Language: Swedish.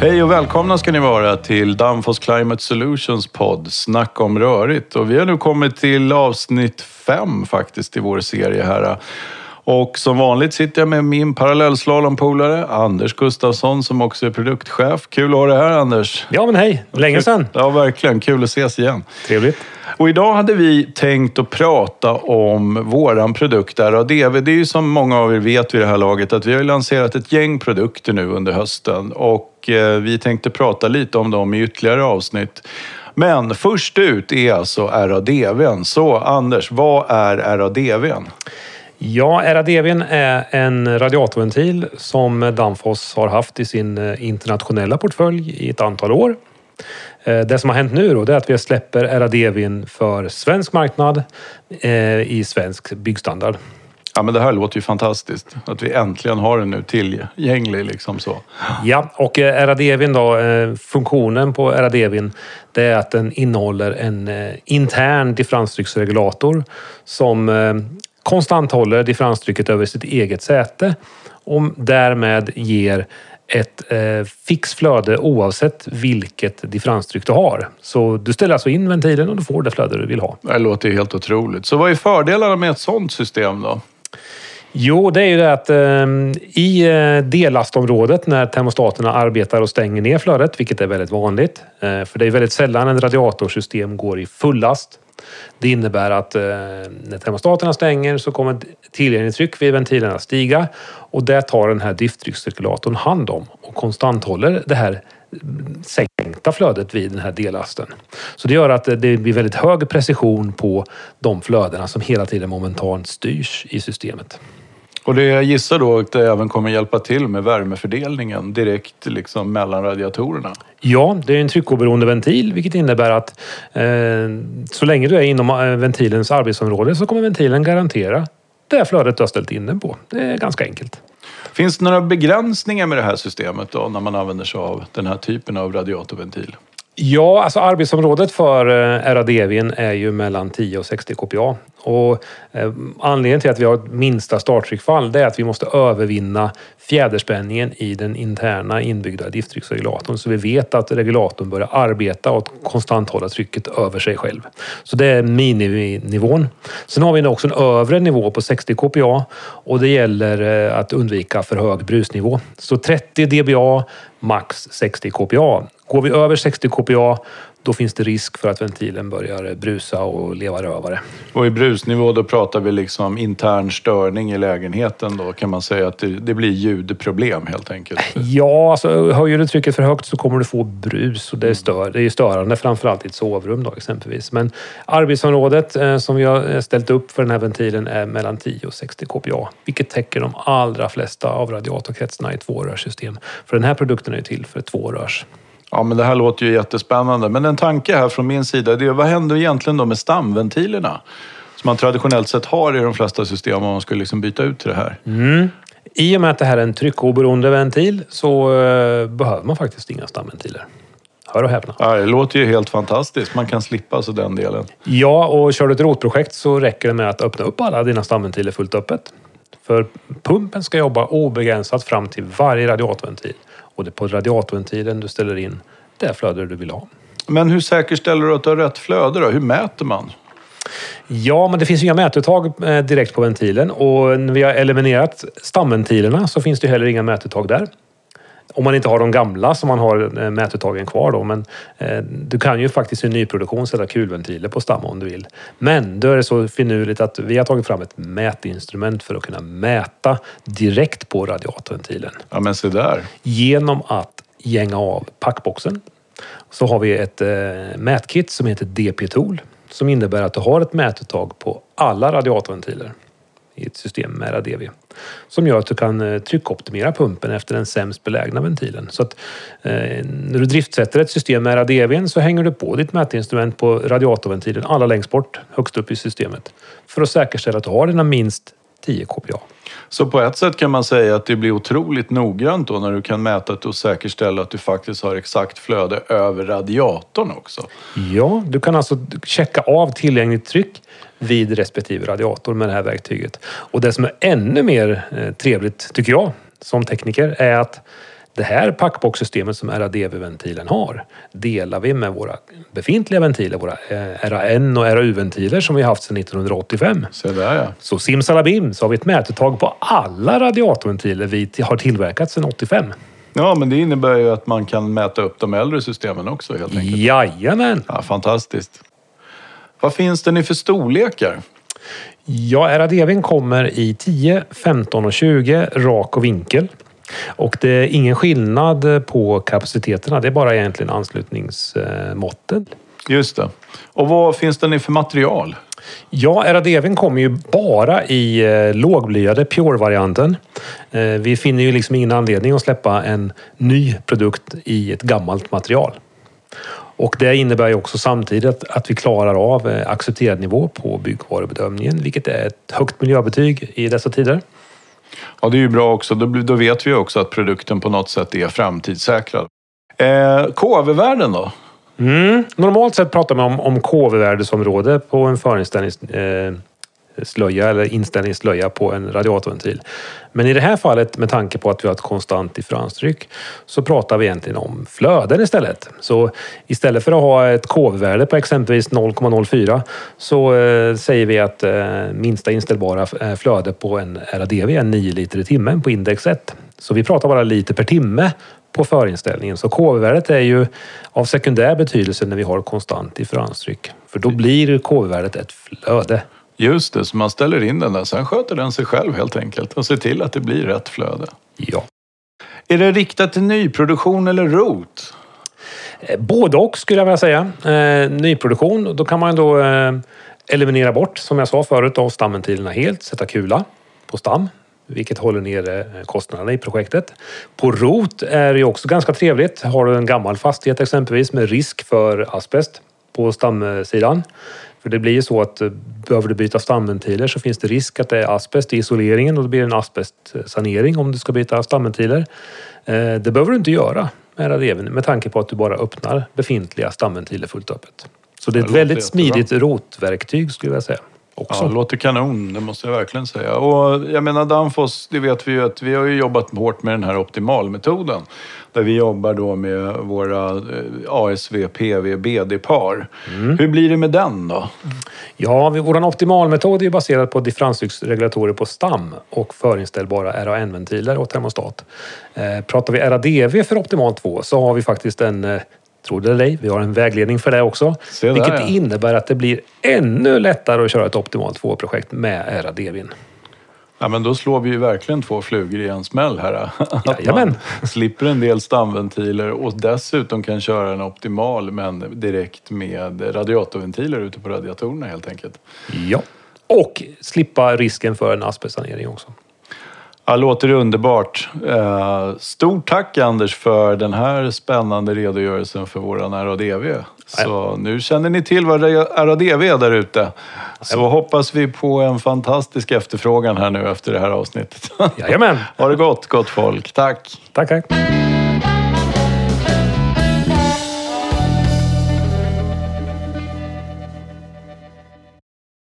Hej och välkomna ska ni vara till Danfoss Climate Solutions podd Snack om rörigt. Och vi har nu kommit till avsnitt fem faktiskt i vår serie här. Och som vanligt sitter jag med min parallellslalompolare Anders Gustafsson som också är produktchef. Kul att ha dig här Anders. Ja men hej, länge sedan. Ja verkligen, kul att ses igen. Trevligt. Och idag hade vi tänkt att prata om våran produkt RADV. Det är ju som många av er vet vid det här laget att vi har lanserat ett gäng produkter nu under hösten och eh, vi tänkte prata lite om dem i ytterligare avsnitt. Men först ut är alltså RADVn. Så Anders, vad är RADVn? Ja, RADVn är en radiatorventil som Danfoss har haft i sin eh, internationella portfölj i ett antal år. Eh, det som har hänt nu då, är att vi släpper RADVn för svensk marknad eh, i svensk byggstandard. Ja, men det här låter ju fantastiskt. Att vi äntligen har den nu tillgänglig. Liksom så. Ja, och RADVn då, funktionen på RADVn det är att den innehåller en intern differenstrycksregulator som konstant håller differenstrycket över sitt eget säte och därmed ger ett eh, fix flöde oavsett vilket differenstryck du har. Så du ställer alltså in ventilen och du får det flöde du vill ha. Det låter helt otroligt. Så vad är fördelarna med ett sådant system då? Jo, det är ju det att eh, i dellastområdet när termostaterna arbetar och stänger ner flödet, vilket är väldigt vanligt, eh, för det är väldigt sällan en radiatorsystem går i full last det innebär att eh, när termostaterna stänger så kommer tillgänglighetstryck vid ventilerna stiga och det tar den här drifttryckscirkulatorn hand om och konstant håller det här sänkta flödet vid den här dellasten. Så det gör att det blir väldigt hög precision på de flödena som hela tiden momentant styrs i systemet. Och det jag gissar då att det även kommer hjälpa till med värmefördelningen direkt liksom mellan radiatorerna? Ja, det är en tryckoberoende ventil vilket innebär att eh, så länge du är inom eh, ventilens arbetsområde så kommer ventilen garantera det flödet du har ställt in den på. Det är ganska enkelt. Finns det några begränsningar med det här systemet då när man använder sig av den här typen av radiatorventil? Ja, alltså arbetsområdet för eh, RADVn är ju mellan 10 och 60 kPa. Och eh, anledningen till att vi har ett minsta starttryckfall det är att vi måste övervinna fjäderspänningen i den interna inbyggda drifttrycksregulatorn så vi vet att regulatorn börjar arbeta och konstant hålla trycket över sig själv. Så det är miniminivån. Sen har vi också en övre nivå på 60 kPa och det gäller eh, att undvika för hög brusnivå. Så 30 dBA, max 60 kPa. Går vi över 60 kPa då finns det risk för att ventilen börjar brusa och leva rövare. Och i brusnivå då pratar vi liksom intern störning i lägenheten då kan man säga att det, det blir ljudproblem helt enkelt? Ja, alltså höjer du trycket för högt så kommer du få brus och det är, stör, det är störande framförallt i ett sovrum då exempelvis. Men arbetsområdet eh, som vi har eh, ställt upp för den här ventilen är mellan 10 och 60 kPa, vilket täcker de allra flesta av radiatorkretsarna i tvårörssystem. För den här produkten är ju till för tvårörs. Ja, men det här låter ju jättespännande. Men en tanke här från min sida, det är vad händer egentligen då med stamventilerna? Som man traditionellt sett har i de flesta system om man skulle liksom byta ut till det här. Mm. I och med att det här är en tryckoberoende ventil så uh, behöver man faktiskt inga stamventiler. Hör och häpna. Ja, det låter ju helt fantastiskt. Man kan slippa alltså den delen. Ja, och kör du ett rotprojekt så räcker det med att öppna upp alla dina stamventiler fullt öppet. För pumpen ska jobba obegränsat fram till varje radiatorventil och det är på radiatorventilen du ställer in det flöde du vill ha. Men hur säkerställer du att du har rätt flöde då? Hur mäter man? Ja, men det finns inga mätuttag eh, direkt på ventilen och när vi har eliminerat stamventilerna så finns det heller inga mätuttag där. Om man inte har de gamla som man har eh, mätuttagen kvar då. Men eh, du kan ju faktiskt i nyproduktion sätta kulventiler på stam om du vill. Men då är det så finurligt att vi har tagit fram ett mätinstrument för att kunna mäta direkt på radiatorventilen. Ja, men se där. Genom att gänga av packboxen så har vi ett eh, mätkit som heter DP-tool som innebär att du har ett mätuttag på alla radiatorventiler i ett system med RADV. Som gör att du kan eh, tryckoptimera pumpen efter den sämst belägna ventilen. Så att eh, när du driftsätter ett system med RADV så hänger du på ditt mätinstrument på radiatorventilen allra längst bort, högst upp i systemet. För att säkerställa att du har dina minst 10 kPa. Så på ett sätt kan man säga att det blir otroligt noggrant då när du kan mäta och säkerställa att du faktiskt har exakt flöde över radiatorn också. Ja, du kan alltså checka av tillgängligt tryck vid respektive radiator med det här verktyget. Och det som är ännu mer eh, trevligt, tycker jag, som tekniker, är att det här packboxsystemet som RADV-ventilen har delar vi med våra befintliga ventiler, våra eh, RAN och RAU-ventiler som vi haft sedan 1985. Se där ja. Så simsalabim så har vi ett mätuttag på alla radiatorventiler vi har tillverkat sedan 85. Ja, men det innebär ju att man kan mäta upp de äldre systemen också helt enkelt. Jajamän! Ja, fantastiskt. Vad finns det nu för storlekar? Ja, RADVn kommer i 10, 15 och 20 rak och vinkel. Och det är ingen skillnad på kapaciteterna, det är bara egentligen anslutningsmåtten. Just det. Och vad finns det nu för material? Ja, RADVn kommer ju bara i eh, lågblyade Pure-varianten. Eh, vi finner ju liksom ingen anledning att släppa en ny produkt i ett gammalt material. Och det innebär ju också samtidigt att vi klarar av eh, accepterad nivå på byggvarubedömningen, vilket är ett högt miljöbetyg i dessa tider. Ja, det är ju bra också. Då, då vet vi också att produkten på något sätt är framtidssäkrad. Eh, KV-värden då? Mm. Normalt sett pratar man om, om KV-värdesområde på en förinställningsslöja eh, eller inställningsslöja på en radiatorventil. Men i det här fallet, med tanke på att vi har ett konstant differenstryck, så pratar vi egentligen om flöden istället. Så istället för att ha ett KV-värde på exempelvis 0,04 så eh, säger vi att eh, minsta inställbara eh, flöde på en RADV är 9 liter i timmen på index 1. Så vi pratar bara liter per timme på förinställningen. Så KV-värdet är ju av sekundär betydelse när vi har konstant differenstryck. För då blir KV-värdet ett flöde. Just det, så man ställer in den där. Sen sköter den sig själv helt enkelt och ser till att det blir rätt flöde. Ja. Är det riktat till nyproduktion eller ROT? Eh, både och skulle jag vilja säga. Eh, nyproduktion, då kan man då eh, eliminera bort, som jag sa förut, av stamventilerna helt. Sätta kula på stam vilket håller nere eh, kostnaderna i projektet. På rot är det också ganska trevligt. Har du en gammal fastighet exempelvis med risk för asbest på stamsidan. För det blir ju så att eh, behöver du byta stamventiler så finns det risk att det är asbest i isoleringen och det blir en asbestsanering om du ska byta stamventiler. Eh, det behöver du inte göra med med tanke på att du bara öppnar befintliga stamventiler fullt öppet. Så det är ett väldigt smidigt rotverktyg skulle jag säga också. Ja, det låter kanon, det måste jag verkligen säga. Och jag menar Danfoss, det vet vi ju att vi har ju jobbat hårt med den här optimalmetoden. Där vi jobbar då med våra eh, ASV, PV, BD-par. Mm. Hur blir det med den då? Ja, vår optimalmetod är baserad på differenstrycksregulatorer på stam och förinställbara RAN-ventiler och termostat. Eh, pratar vi RADV för optimal 2 så har vi faktiskt en eh, Tror det eller ej, vi har en vägledning för det också. Där, vilket ja. innebär att det blir ännu lättare att köra ett optimalt 2-projekt med RADVin. Ja, men då slår vi ju verkligen två flugor i en smäll här. Jajamän. slipper en del stamventiler och dessutom kan köra en optimal men direkt med radiatorventiler ute på radiatorerna helt enkelt. Ja, och slippa risken för en asbestsanering också. Ja, låter underbart. Eh, stort tack Anders för den här spännande redogörelsen för våran RADV. Så nu känner ni till vad RADV är där ute. Så hoppas vi på en fantastisk efterfrågan här nu efter det här avsnittet. Jajamän! ha det gott, gott folk. Tack! Tack, tack!